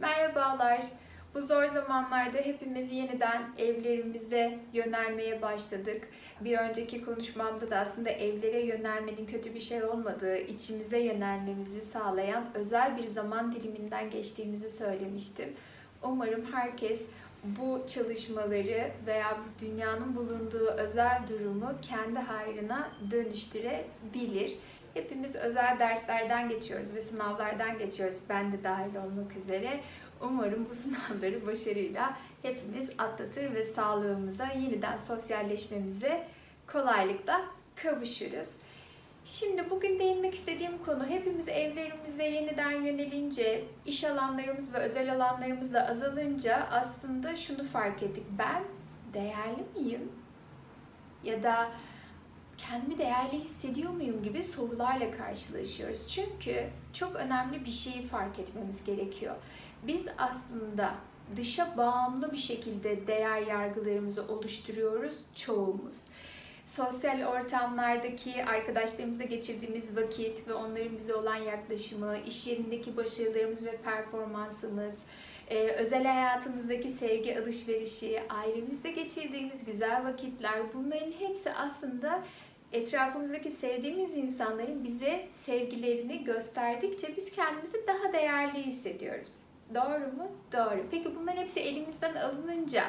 Merhabalar. Bu zor zamanlarda hepimiz yeniden evlerimize yönelmeye başladık. Bir önceki konuşmamda da aslında evlere yönelmenin kötü bir şey olmadığı, içimize yönelmemizi sağlayan özel bir zaman diliminden geçtiğimizi söylemiştim. Umarım herkes bu çalışmaları veya bu dünyanın bulunduğu özel durumu kendi hayrına dönüştürebilir. Hepimiz özel derslerden geçiyoruz ve sınavlardan geçiyoruz. Ben de dahil olmak üzere. Umarım bu sınavları başarıyla hepimiz atlatır ve sağlığımıza, yeniden sosyalleşmemize kolaylıkla kavuşuruz. Şimdi bugün değinmek istediğim konu hepimiz evlerimize yeniden yönelince, iş alanlarımız ve özel alanlarımız da azalınca aslında şunu fark ettik. Ben değerli miyim? Ya da kendimi değerli hissediyor muyum gibi sorularla karşılaşıyoruz. Çünkü çok önemli bir şeyi fark etmemiz gerekiyor. Biz aslında dışa bağımlı bir şekilde değer yargılarımızı oluşturuyoruz çoğumuz. Sosyal ortamlardaki arkadaşlarımızla geçirdiğimiz vakit ve onların bize olan yaklaşımı, iş yerindeki başarılarımız ve performansımız, e, özel hayatımızdaki sevgi alışverişi, ailemizde geçirdiğimiz güzel vakitler bunların hepsi aslında etrafımızdaki sevdiğimiz insanların bize sevgilerini gösterdikçe biz kendimizi daha değerli hissediyoruz. Doğru mu? Doğru. Peki bunların hepsi elimizden alınınca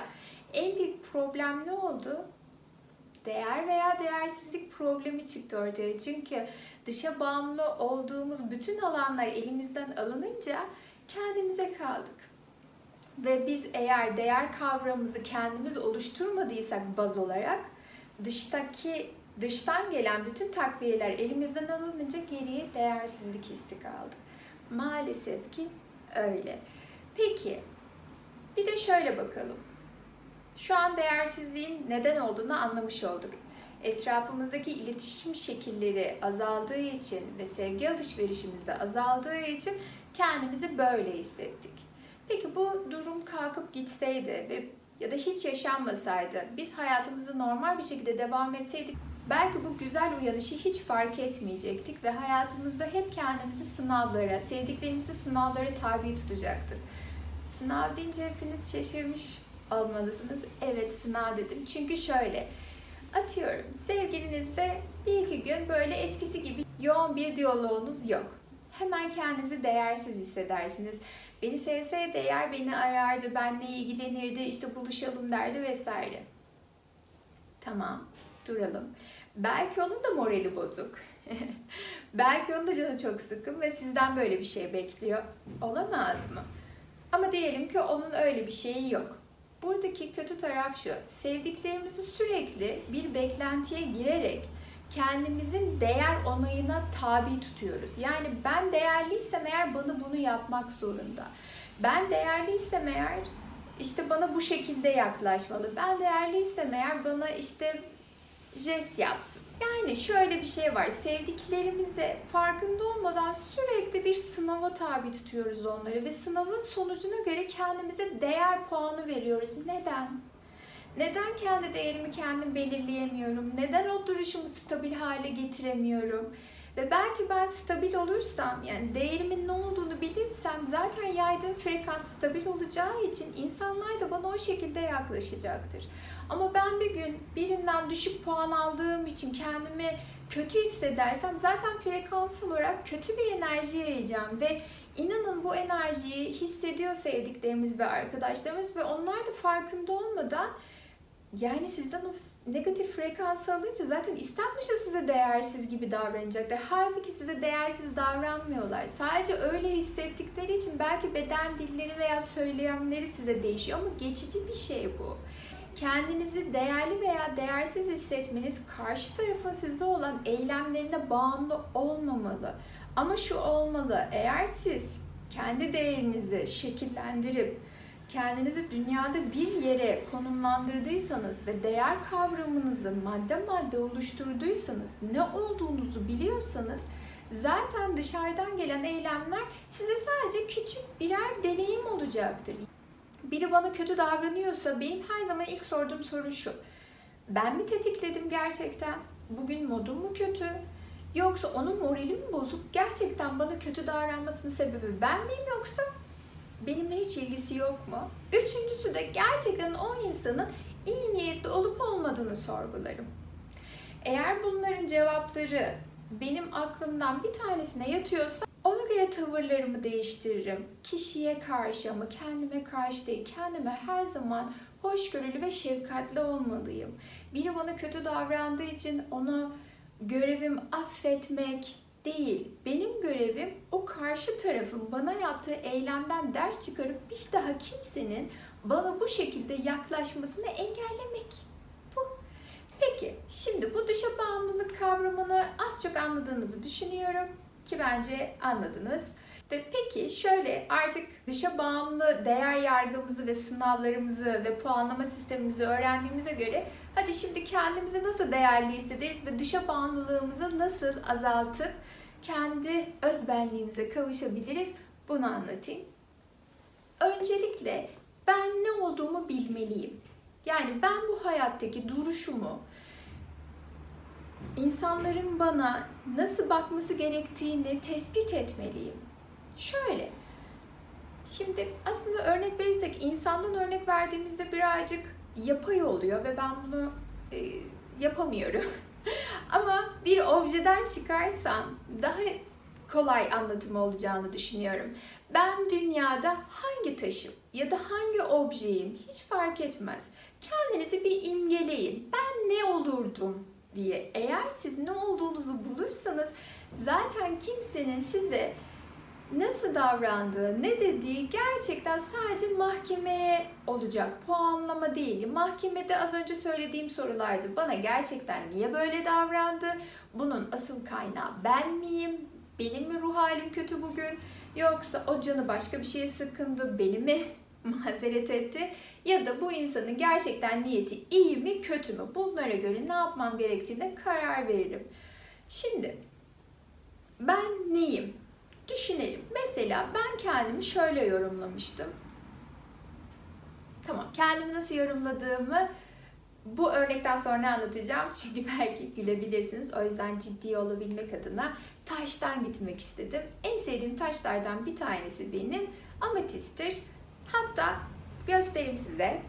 en büyük problem ne oldu? Değer veya değersizlik problemi çıktı ortaya. Çünkü dışa bağımlı olduğumuz bütün alanlar elimizden alınınca kendimize kaldık. Ve biz eğer değer kavramımızı kendimiz oluşturmadıysak baz olarak dıştaki dıştan gelen bütün takviyeler elimizden alınınca geriye değersizlik hissi kaldı. Maalesef ki öyle. Peki, bir de şöyle bakalım. Şu an değersizliğin neden olduğunu anlamış olduk. Etrafımızdaki iletişim şekilleri azaldığı için ve sevgi alışverişimiz de azaldığı için kendimizi böyle hissettik. Peki bu durum kalkıp gitseydi ve ya da hiç yaşanmasaydı, biz hayatımızı normal bir şekilde devam etseydik belki bu güzel uyanışı hiç fark etmeyecektik ve hayatımızda hep kendimizi sınavlara, sevdiklerimizi sınavlara tabi tutacaktık. Sınav deyince hepiniz şaşırmış olmalısınız. Evet sınav dedim. Çünkü şöyle, atıyorum sevgilinizle bir iki gün böyle eskisi gibi yoğun bir diyaloğunuz yok. Hemen kendinizi değersiz hissedersiniz. Beni sevseydi eğer beni arardı, benle ilgilenirdi, işte buluşalım derdi vesaire. Tamam, duralım. Belki onun da morali bozuk. Belki onun da canı çok sıkın ve sizden böyle bir şey bekliyor. Olamaz mı? Ama diyelim ki onun öyle bir şeyi yok. Buradaki kötü taraf şu. Sevdiklerimizi sürekli bir beklentiye girerek kendimizin değer onayına tabi tutuyoruz. Yani ben değerliysem eğer bana bunu yapmak zorunda. Ben değerliysem eğer işte bana bu şekilde yaklaşmalı. Ben değerliysem eğer bana işte jest yapsın. Yani şöyle bir şey var. Sevdiklerimize farkında olmadan sürekli bir sınava tabi tutuyoruz onları ve sınavın sonucuna göre kendimize değer puanı veriyoruz. Neden? Neden kendi değerimi kendim belirleyemiyorum? Neden o duruşumu stabil hale getiremiyorum? Ve belki ben stabil olursam, yani değerimin ne olduğunu bilirsem zaten yaydığım frekans stabil olacağı için insanlar da bana o şekilde yaklaşacaktır. Ama ben bir gün birinden düşük puan aldığım için kendimi kötü hissedersem zaten frekans olarak kötü bir enerji yayacağım ve inanın bu enerjiyi hissediyor sevdiklerimiz ve arkadaşlarımız ve onlar da farkında olmadan yani sizden o negatif frekansı alınca zaten istenmişse size değersiz gibi davranacaklar. Halbuki size değersiz davranmıyorlar. Sadece öyle hissettikleri için belki beden dilleri veya söylemleri size değişiyor ama geçici bir şey bu. Kendinizi değerli veya değersiz hissetmeniz karşı tarafın size olan eylemlerine bağımlı olmamalı. Ama şu olmalı, eğer siz kendi değerinizi şekillendirip kendinizi dünyada bir yere konumlandırdıysanız ve değer kavramınızı madde madde oluşturduysanız, ne olduğunuzu biliyorsanız zaten dışarıdan gelen eylemler size sadece küçük birer deneyim olacaktır. Biri bana kötü davranıyorsa benim her zaman ilk sorduğum soru şu. Ben mi tetikledim gerçekten? Bugün modum mu kötü? Yoksa onun morali mi bozuk? Gerçekten bana kötü davranmasının sebebi ben miyim yoksa benimle hiç ilgisi yok mu? Üçüncüsü de gerçekten o insanın iyi niyetli olup olmadığını sorgularım. Eğer bunların cevapları benim aklımdan bir tanesine yatıyorsa ona göre tavırlarımı değiştiririm. Kişiye karşı ama kendime karşı değil. Kendime her zaman hoşgörülü ve şefkatli olmalıyım. Biri bana kötü davrandığı için onu görevim affetmek değil. Benim görevim o karşı tarafın bana yaptığı eylemden ders çıkarıp bir daha kimsenin bana bu şekilde yaklaşmasını engellemek. Bu. Peki, şimdi bu dışa bağımlılık kavramını az çok anladığınızı düşünüyorum ki bence anladınız. Ve peki şöyle artık dışa bağımlı değer yargımızı ve sınavlarımızı ve puanlama sistemimizi öğrendiğimize göre hadi şimdi kendimizi nasıl değerli hissederiz ve dışa bağımlılığımızı nasıl azaltıp kendi özbenliğimize kavuşabiliriz bunu anlatayım. Öncelikle ben ne olduğumu bilmeliyim. Yani ben bu hayattaki duruşumu, insanların bana nasıl bakması gerektiğini tespit etmeliyim. Şöyle, şimdi aslında örnek verirsek insandan örnek verdiğimizde birazcık yapay oluyor ve ben bunu e, yapamıyorum. Ama bir objeden çıkarsam daha kolay anlatımı olacağını düşünüyorum. Ben dünyada hangi taşım ya da hangi objeyim hiç fark etmez. Kendinizi bir imgeleyin. Ben ne olurdum diye. Eğer siz ne olduğunuzu bulursanız zaten kimsenin size nasıl davrandığı, ne dediği gerçekten sadece mahkemeye olacak. Puanlama değil. Mahkemede az önce söylediğim sorulardı. Bana gerçekten niye böyle davrandı? Bunun asıl kaynağı ben miyim? Benim mi ruh halim kötü bugün? Yoksa o canı başka bir şeye sıkındı, beni mi mazeret etti? Ya da bu insanın gerçekten niyeti iyi mi kötü mü? Bunlara göre ne yapmam gerektiğine karar veririm. Şimdi ben neyim? Düşünelim. Mesela ben kendimi şöyle yorumlamıştım. Tamam, kendimi nasıl yorumladığımı bu örnekten sonra anlatacağım. Çünkü belki gülebilirsiniz. O yüzden ciddi olabilmek adına taştan gitmek istedim. En sevdiğim taşlardan bir tanesi benim ametistir. Hatta göstereyim size.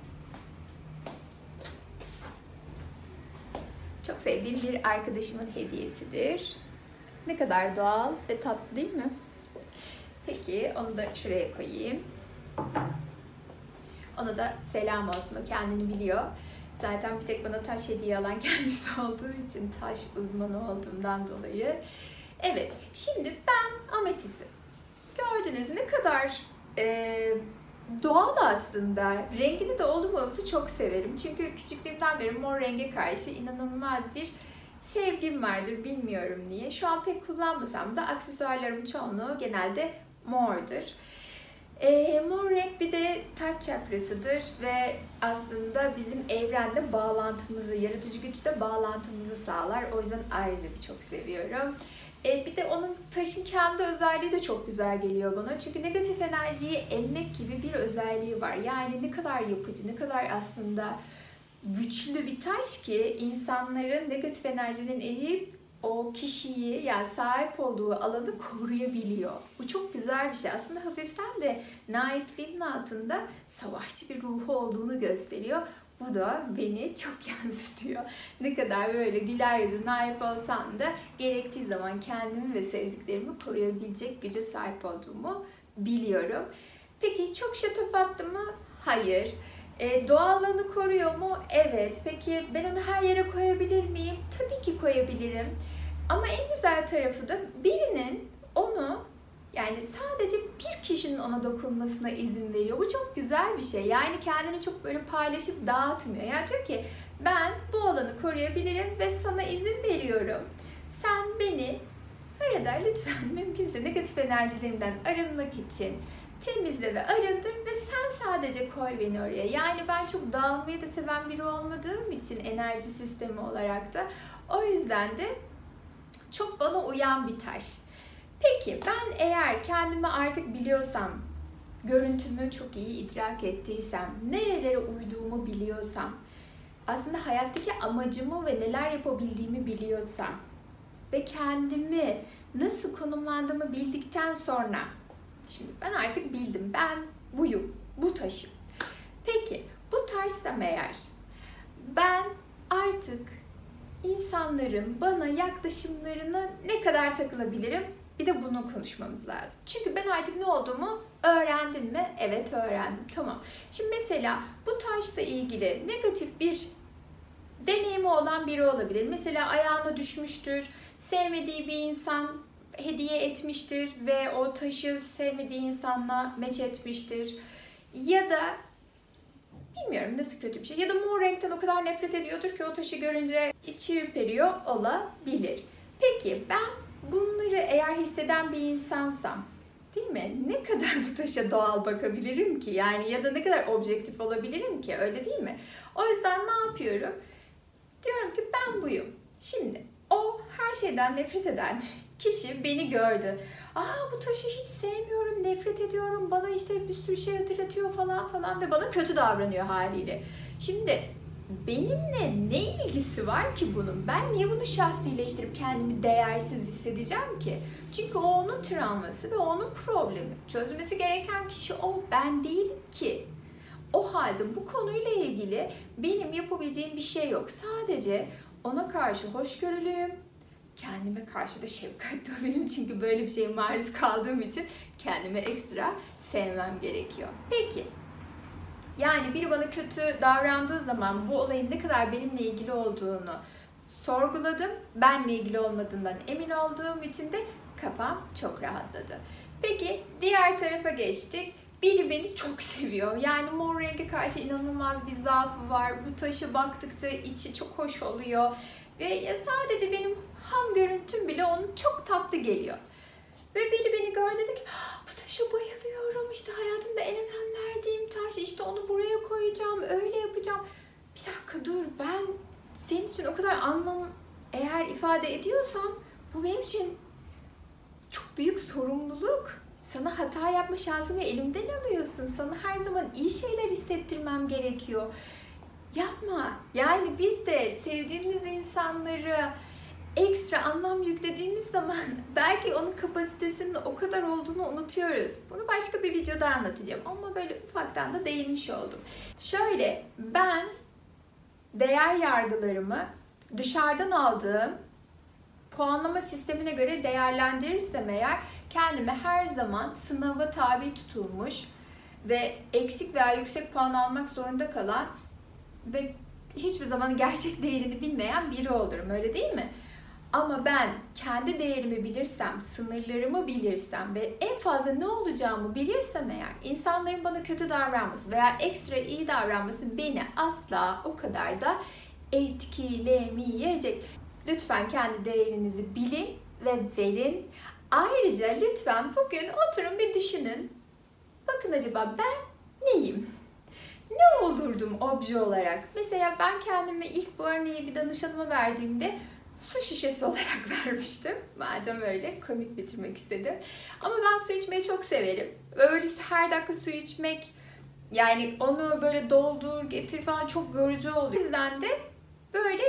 Çok sevdiğim bir arkadaşımın hediyesidir. Ne kadar doğal ve tatlı değil mi? Peki onu da şuraya koyayım. Ona da selam olsun. O kendini biliyor. Zaten bir tek bana taş hediye alan kendisi olduğu için taş uzmanı olduğumdan dolayı. Evet, şimdi ben ametisim. Gördünüz ne kadar e, doğal aslında. Rengini de oldum olası çok severim. Çünkü küçüklüğümden beri mor renge karşı inanılmaz bir sevgim vardır. Bilmiyorum niye. Şu an pek kullanmasam da aksesuarlarım çoğunluğu genelde mordur. E, mor renk bir de taç çakrasıdır ve aslında bizim evrende bağlantımızı, yaratıcı güçte bağlantımızı sağlar. O yüzden ayrıca bir çok seviyorum. E, bir de onun taşın kendi özelliği de çok güzel geliyor bana. Çünkü negatif enerjiyi emmek gibi bir özelliği var. Yani ne kadar yapıcı, ne kadar aslında güçlü bir taş ki insanların negatif enerjinin eriyip o kişiyi yani sahip olduğu alanı koruyabiliyor. Bu çok güzel bir şey. Aslında hafiften de naifliğin altında savaşçı bir ruhu olduğunu gösteriyor. Bu da beni çok yansıtıyor. Ne kadar böyle güler yüzü, naif olsam da gerektiği zaman kendimi ve sevdiklerimi koruyabilecek güce sahip olduğumu biliyorum. Peki çok şatafatlı mı? Hayır. E, doğallığını koruyor mu? Evet. Peki ben onu her yere koyabilir miyim? Tabii ki koyabilirim. Ama en güzel tarafı da birinin onu yani sadece bir kişinin ona dokunmasına izin veriyor. Bu çok güzel bir şey. Yani kendini çok böyle paylaşıp dağıtmıyor. Yani diyor ki ben bu alanı koruyabilirim ve sana izin veriyorum. Sen beni arada lütfen mümkünse negatif enerjilerimden arınmak için temizle ve arındır ve sen sadece koy beni oraya. Yani ben çok dağılmayı da seven biri olmadığım için enerji sistemi olarak da o yüzden de çok bana uyan bir taş. Peki ben eğer kendimi artık biliyorsam, görüntümü çok iyi idrak ettiysem, nerelere uyduğumu biliyorsam, aslında hayattaki amacımı ve neler yapabildiğimi biliyorsam ve kendimi nasıl konumlandığımı bildikten sonra Şimdi ben artık bildim. Ben buyum, bu taşım. Peki bu taşsam eğer ben artık insanların bana yaklaşımlarına ne kadar takılabilirim? Bir de bunu konuşmamız lazım. Çünkü ben artık ne olduğumu öğrendim mi? Evet öğrendim. Tamam. Şimdi mesela bu taşla ilgili negatif bir deneyimi olan biri olabilir. Mesela ayağına düşmüştür, sevmediği bir insan hediye etmiştir ve o taşı sevmediği insanla meç etmiştir. Ya da bilmiyorum nasıl kötü bir şey. Ya da mor renkten o kadar nefret ediyordur ki o taşı görünce içi ürperiyor olabilir. Peki ben bunları eğer hisseden bir insansam değil mi? Ne kadar bu taşa doğal bakabilirim ki? Yani ya da ne kadar objektif olabilirim ki? Öyle değil mi? O yüzden ne yapıyorum? Diyorum ki ben buyum. Şimdi o her şeyden nefret eden kişi beni gördü. Aa bu taşı hiç sevmiyorum, nefret ediyorum, bana işte bir sürü şey hatırlatıyor falan falan ve bana kötü davranıyor haliyle. Şimdi benimle ne ilgisi var ki bunun? Ben niye bunu şahsileştirip kendimi değersiz hissedeceğim ki? Çünkü o onun travması ve onun problemi. Çözmesi gereken kişi o, ben değilim ki. O halde bu konuyla ilgili benim yapabileceğim bir şey yok. Sadece ona karşı hoşgörülüyüm, kendime karşı da şefkatli olayım çünkü böyle bir şeye maruz kaldığım için kendime ekstra sevmem gerekiyor. Peki, yani biri bana kötü davrandığı zaman bu olayın ne kadar benimle ilgili olduğunu sorguladım. Benle ilgili olmadığından emin olduğum için de kafam çok rahatladı. Peki diğer tarafa geçtik. Biri beni çok seviyor. Yani mor renge karşı inanılmaz bir zaafı var. Bu taşı baktıkça içi çok hoş oluyor. Ve sadece benim ham görüntüm bile onun çok tatlı geliyor. Ve biri beni gördü dedi ki bu taşa bayılıyorum işte hayatımda en önem verdiğim taş işte onu buraya koyacağım öyle yapacağım. Bir dakika dur ben senin için o kadar anlam eğer ifade ediyorsam bu benim için çok büyük sorumluluk. Sana hata yapma şansını elimden alıyorsun. Sana her zaman iyi şeyler hissettirmem gerekiyor. Yapma. Yani biz de sevdiğimiz insanları ekstra anlam yüklediğimiz zaman belki onun kapasitesinin o kadar olduğunu unutuyoruz. Bunu başka bir videoda anlatacağım ama böyle ufaktan da değinmiş oldum. Şöyle ben değer yargılarımı dışarıdan aldığım puanlama sistemine göre değerlendirirsem eğer kendime her zaman sınava tabi tutulmuş ve eksik veya yüksek puan almak zorunda kalan ve hiçbir zaman gerçek değerini bilmeyen biri olurum öyle değil mi? Ama ben kendi değerimi bilirsem, sınırlarımı bilirsem ve en fazla ne olacağımı bilirsem eğer insanların bana kötü davranması veya ekstra iyi davranması beni asla o kadar da etkilemeyecek. Lütfen kendi değerinizi bilin ve verin. Ayrıca lütfen bugün oturun bir düşünün. Bakın acaba ben neyim? Ne olurdum obje olarak? Mesela ben kendime ilk bu örneği bir danışanıma verdiğimde su şişesi olarak vermiştim. Madem öyle komik bitirmek istedim. Ama ben su içmeyi çok severim. Böyle her dakika su içmek yani onu böyle doldur getir falan çok görücü oluyor. O yüzden de böyle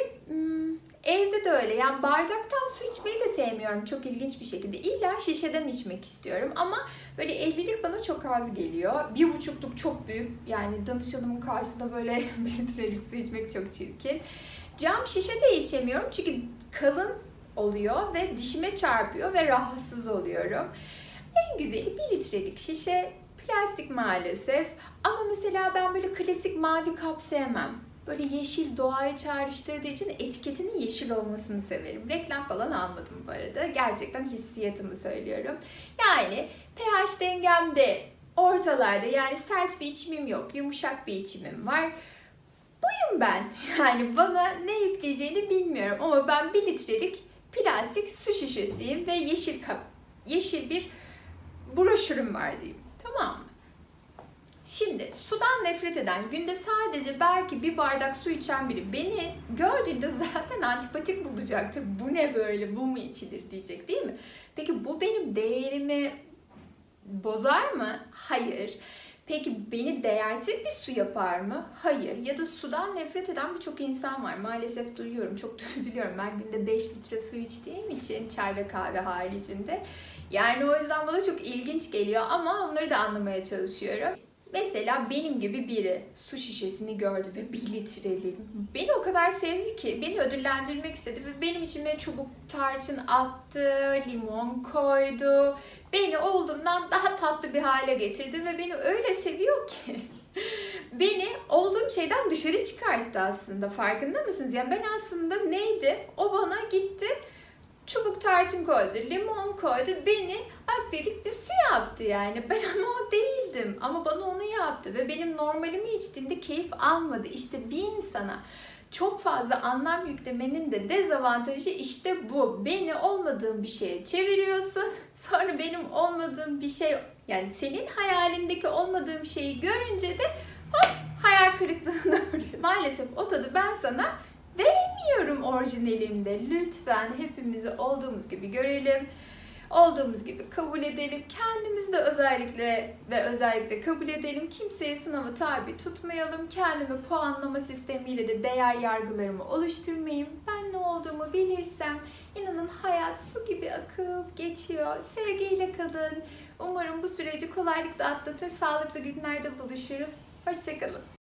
evde de öyle. Yani bardaktan su içmeyi de sevmiyorum çok ilginç bir şekilde. İlla şişeden içmek istiyorum ama böyle 50'lik bana çok az geliyor. Bir buçukluk çok büyük. Yani danışanımın karşısında böyle litrelik su içmek çok çirkin. Cam şişe de içemiyorum çünkü kalın oluyor ve dişime çarpıyor ve rahatsız oluyorum. En güzeli bir litrelik şişe plastik maalesef ama mesela ben böyle klasik mavi kap sevmem. Böyle yeşil doğayı çağrıştırdığı için etiketinin yeşil olmasını severim. Reklam falan almadım bu arada. Gerçekten hissiyatımı söylüyorum. Yani pH dengem de ortalarda yani sert bir içimim yok. Yumuşak bir içimim var buyum ben. Yani bana ne yükleyeceğini bilmiyorum ama ben bir litrelik plastik su şişesiyim ve yeşil kap, yeşil bir broşürüm var diyeyim. Tamam mı? Şimdi sudan nefret eden, günde sadece belki bir bardak su içen biri beni gördüğünde zaten antipatik bulacaktır. Bu ne böyle, bu mu içilir diyecek değil mi? Peki bu benim değerimi bozar mı? Hayır. Peki beni değersiz bir su yapar mı? Hayır. Ya da sudan nefret eden birçok insan var. Maalesef duyuyorum. Çok da üzülüyorum. Ben günde 5 litre su içtiğim için çay ve kahve haricinde. Yani o yüzden bana çok ilginç geliyor ama onları da anlamaya çalışıyorum. Mesela benim gibi biri su şişesini gördü ve bir litrelik. Beni o kadar sevdi ki beni ödüllendirmek istedi ve benim içime çubuk tarçın attı, limon koydu. Beni olduğumdan daha tatlı bir hale getirdi ve beni öyle seviyor ki beni olduğum şeyden dışarı çıkarttı aslında. Farkında mısınız? Yani ben aslında neydi? O bana gitti çubuk tarçın koydu, limon koydu. Beni akrilik bir su yaptı yani. Ben ama o değildim. Ama bana onu yaptı ve benim normalimi içtiğinde keyif almadı. İşte bir insana çok fazla anlam yüklemenin de dezavantajı işte bu. Beni olmadığım bir şeye çeviriyorsun. Sonra benim olmadığım bir şey yani senin hayalindeki olmadığım şeyi görünce de hop hayal kırıklığına uğruyor. Maalesef o tadı ben sana veremiyorum orijinalimde. Lütfen hepimizi olduğumuz gibi görelim. Olduğumuz gibi kabul edelim. Kendimizi de özellikle ve özellikle kabul edelim. Kimseye sınava tabi tutmayalım. Kendimi puanlama sistemiyle de değer yargılarımı oluşturmayayım. Ben ne olduğumu bilirsem inanın hayat su gibi akıp geçiyor. Sevgiyle kalın. Umarım bu süreci kolaylıkla atlatır. Sağlıklı günlerde buluşuruz. Hoşçakalın.